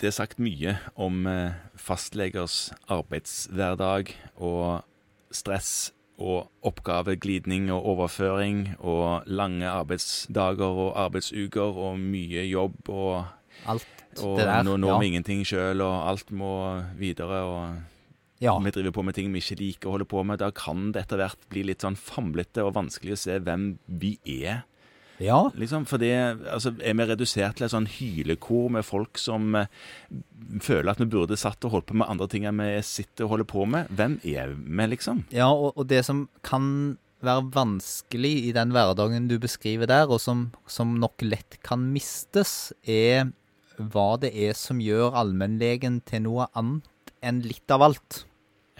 Det er sagt mye om eh, fastlegers arbeidshverdag og stress og oppgaveglidning og overføring og lange arbeidsdager og arbeidsuker og mye jobb og, Alt og det der. nå når ja. vi ingenting sjøl, og alt må videre. og ja. vi driver på med ting vi ikke liker å holde på med, da kan det etter hvert bli litt sånn famlete og vanskelig å se hvem vi er. Ja. Liksom, for det, altså, Er vi redusert til et sånn hylekor med folk som eh, føler at vi burde satt og holdt på med andre ting enn vi sitter og holder på med? Hvem er vi, liksom? Ja, og, og det som kan være vanskelig i den hverdagen du beskriver der, og som, som nok lett kan mistes, er hva det er som gjør allmennlegen til noe annet enn litt av alt.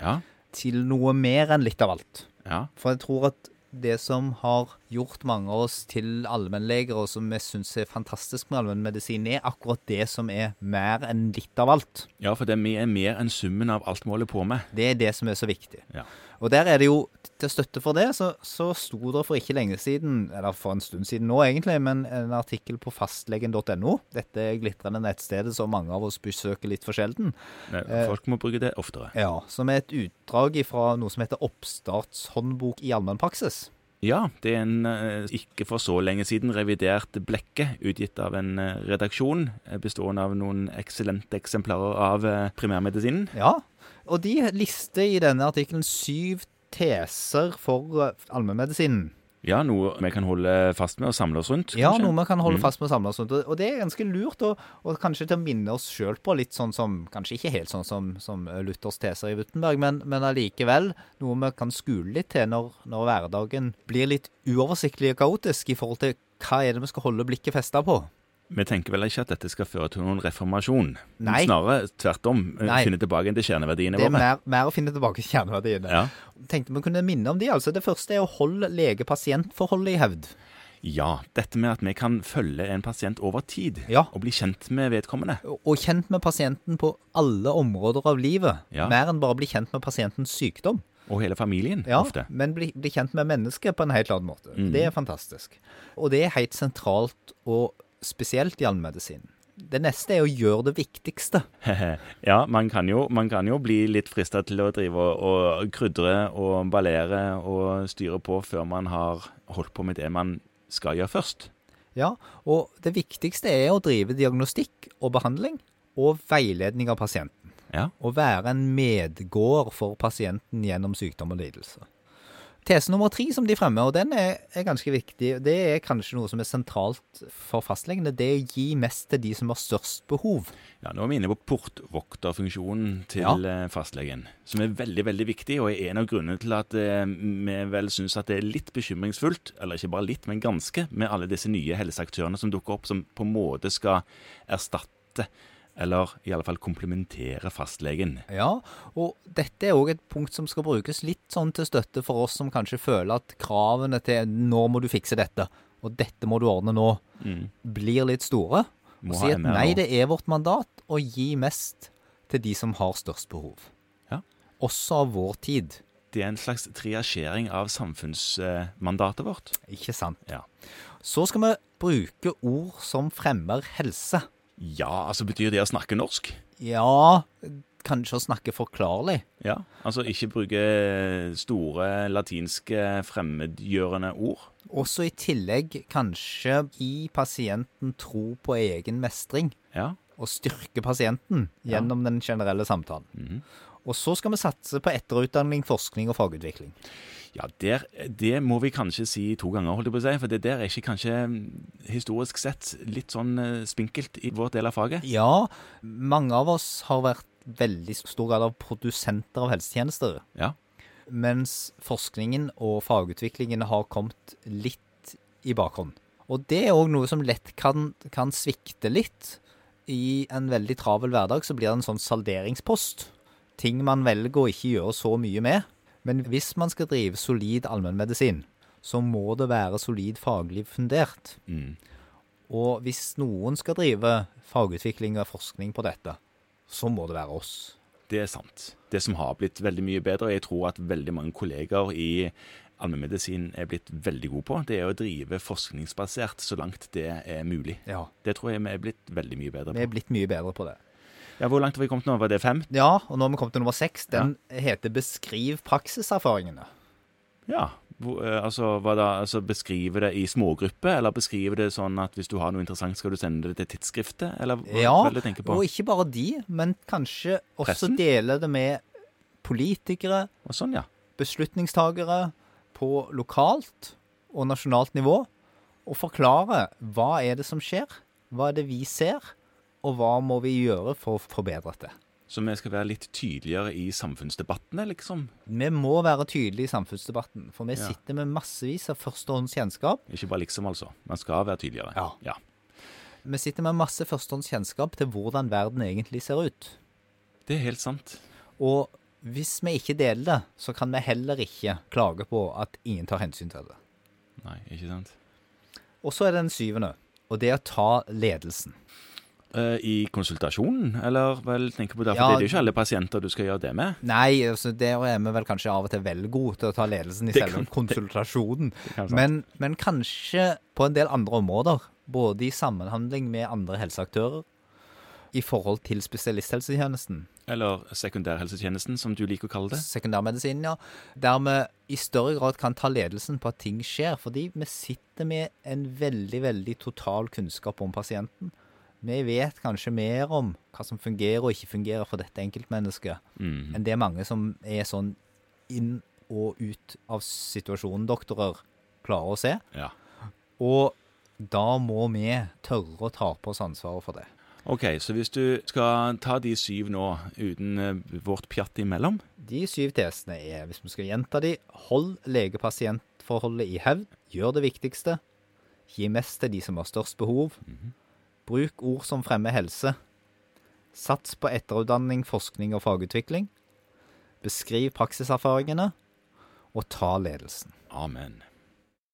Ja, Til noe mer enn litt av alt. ja, For jeg tror at det som har gjort mange av oss til allmennleger, og som vi syns er fantastisk med allmennmedisin, er akkurat det som er mer enn litt av alt. ja, for det er mer enn summen av alt vi holder på med. Det er det som er så viktig. Ja. Og der er det jo, til støtte for det, så, så sto det for ikke lenge siden, eller for en stund siden nå egentlig, men en artikkel på fastlegen.no. Dette glitrende nettstedet som mange av oss besøker litt for sjelden. Nei, Eh. Folk må bruke det oftere. Ja, Som er et utdrag fra noe som heter Oppstartshåndbok i allmennpraksis. Ja, det er en eh, ikke for så lenge siden revidert blekke utgitt av en eh, redaksjon eh, bestående av noen eksellente eksemplarer av primærmedisinen. Ja, og de lister i denne artikkelen syv teser for allmennmedisinen. Ja, noe vi kan holde fast med og samle oss rundt. Ja, noe vi kan holde Mm. fast med og samle oss rundt. Og det er ganske lurt, og, og kanskje til å minne oss sjøl på litt sånn som Kanskje ikke helt sånn som, som Luthers teser i Wuttenberg, men, men allikevel noe vi kan skule litt til når, når hverdagen blir litt uoversiktlig og kaotisk i forhold til hva er det vi skal holde blikket festa på. Vi tenker vel ikke at dette skal føre til noen reformasjon. Nei. Snarere tvert om. eh, Nei. Finne tilbake til kjerneverdiene våre. Det er mer, mer å finne tilbake til kjerneverdiene. Ja. Tenkte vi kunne minne om de, altså. Det første er å holde lege-pasient-forholdet i hevd. ja, dette med at vi kan følge en pasient over tid Ja. og bli kjent med vedkommende. Og kjent med pasienten på alle områder av livet. Ja. Mer enn bare bli kjent med pasientens sykdom. Og hele familien, Ja, ofte. men bli, bli kjent med mennesket på en helt annen måte. Mm. Det er fantastisk. Og det er helt sentralt, og spesielt i allmedisin. Det neste er å gjøre det viktigste. ja, man kan, jo, man kan jo bli litt frista til å drive og, og krydre og ballere og styre på før man har holdt på med det man skal gjøre først. Ja, og det viktigste er å drive diagnostikk og behandling, og veiledning av pasienten. Ja. Å være en medgård for pasienten gjennom sykdom og lidelse. Tese nummer tre som de fremmer, og den er, er ganske viktig, det er kanskje noe som er sentralt for fastlegene, det er å gi mest til de som har størst behov. Ja, Nå er vi inne på portvokterfunksjonen til Ja. eh, fastlegen, som er veldig veldig viktig, og er en av grunnene til at eh, vi vel syns at det er litt bekymringsfullt, eller ikke bare litt, men ganske, med alle disse nye helseaktørene som dukker opp, som på en måte skal erstatte, eller i alle fall komplementere fastlegen. Ja, og dette er òg et punkt som skal brukes litt sånn til støtte for oss som kanskje føler at kravene til 'nå må du fikse dette', og 'dette må du ordne nå', Mm. blir litt store. Må Og si at nei, det er vårt mandat å gi mest til de som har størst behov. Ja. Også av vår tid, Det er en slags triasjering av samfunnsmandatet vårt. ikke sant? Ja. Så skal vi bruke ord som fremmer helse. Ja, altså betyr det å snakke norsk? Ja, kanskje å snakke forklarlig. Ja, altså ikke bruke store latinske fremmedgjørende ord. Også i tillegg kanskje gi pasienten tro på egen mestring. Ja. og styrke pasienten Ja. gjennom den generelle samtalen. Mhm. Og så skal vi satse på etterutdanning, forskning og fagutvikling. Ja, der, det må vi kanskje si to ganger, holdt jeg på å si. For det der er ikke kanskje mm, historisk sett litt sånn eh, spinkelt i vår del av faget. Ja, mange av oss har vært veldig stor grad av produsenter av helsetjenester, Ja. mens forskningen og fagutviklingen har kommet litt i bakhånd. Og det er òg noe som lett kan, kan svikte litt. I en veldig travel hverdag så blir det en sånn salderingspost. Ting man velger å ikke gjøre så mye med. Men hvis man skal drive solid allmennmedisin, så må det være solid faglig fundert. Mm. Og hvis noen skal drive fagutvikling og forskning på dette, så må det være oss. Det er sant. Det som har blitt veldig mye bedre, og jeg tror at veldig mange kolleger i allmennmedisin er blitt veldig gode på, det er å drive forskningsbasert så langt det er mulig. Ja, Det tror jeg vi er blitt veldig mye bedre på. vi er blitt mye bedre på det. Ja, Hvor langt har vi kommet nå? Var det fem? Ja, og nå har vi kommet til nummer seks. Den heter 'Beskriv praksiserfaringene'. Ja. Eh, altså, hva da, altså Beskrive det i smågrupper, eller beskrive det sånn at hvis du har noe interessant, skal du sende det til tidsskriftet? Eller hva Ja, du tenke på? og ikke bare de, men kanskje også Pressen? dele det med politikere, Og sånn, ja. beslutningstagere på lokalt og nasjonalt nivå, og forklare hva er det som skjer, hva er det vi ser, og hva må vi gjøre for å forbedre dette. Så vi skal være litt tydeligere i samfunnsdebattene, liksom. Vi må være tydelige i samfunnsdebatten, for vi Ja. sitter med massevis av førstehåndskjennskap. Ikke bare liksom, altså. Man skal være tydeligere. Ja. ja. Vi sitter med masse førstehåndskjennskap til hvordan verden egentlig ser ut. Det er helt sant. Og hvis vi ikke deler det, så kan vi heller ikke klage på at ingen tar hensyn til det. Nei, ikke sant. Og så er det den syvende, og det er å ta ledelsen. Eh, I konsultasjonen, eller vel, tenker på det, for Ja. det er jo ikke alle pasienter du skal gjøre det med. Nei, altså der er vi vel kanskje av og til vel gode til å ta ledelsen i selve konsultasjonen. kan. Men, men kanskje på en del andre områder, både i sammenhandling med andre helseaktører, i forhold til spesialisthelsetjenesten, Eller sekundærhelsetjenesten, som du liker å kalle det. sekundærmedisinen, ja, der vi i større grad kan ta ledelsen på at ting skjer. Fordi vi sitter med en veldig, veldig total kunnskap om pasienten. Vi vet kanskje mer om hva som fungerer og ikke fungerer for dette enkeltmennesket, mm. enn det mange som er sånn inn og ut av situasjonen, doktorer, klarer å se. Ja. Og da må vi tørre å ta på oss ansvaret for det. OK, så hvis du skal ta de syv nå uten eh, vårt pjatt imellom De syv tesene er, hvis vi skal gjenta de, hold lege-pasient-forholdet i hevd, gjør det viktigste, gi mest til de som har størst behov, bruk ord som fremmer helse, sats på etterutdanning, forskning og fagutvikling, beskriv praksiserfaringene, og ta ledelsen. Amen.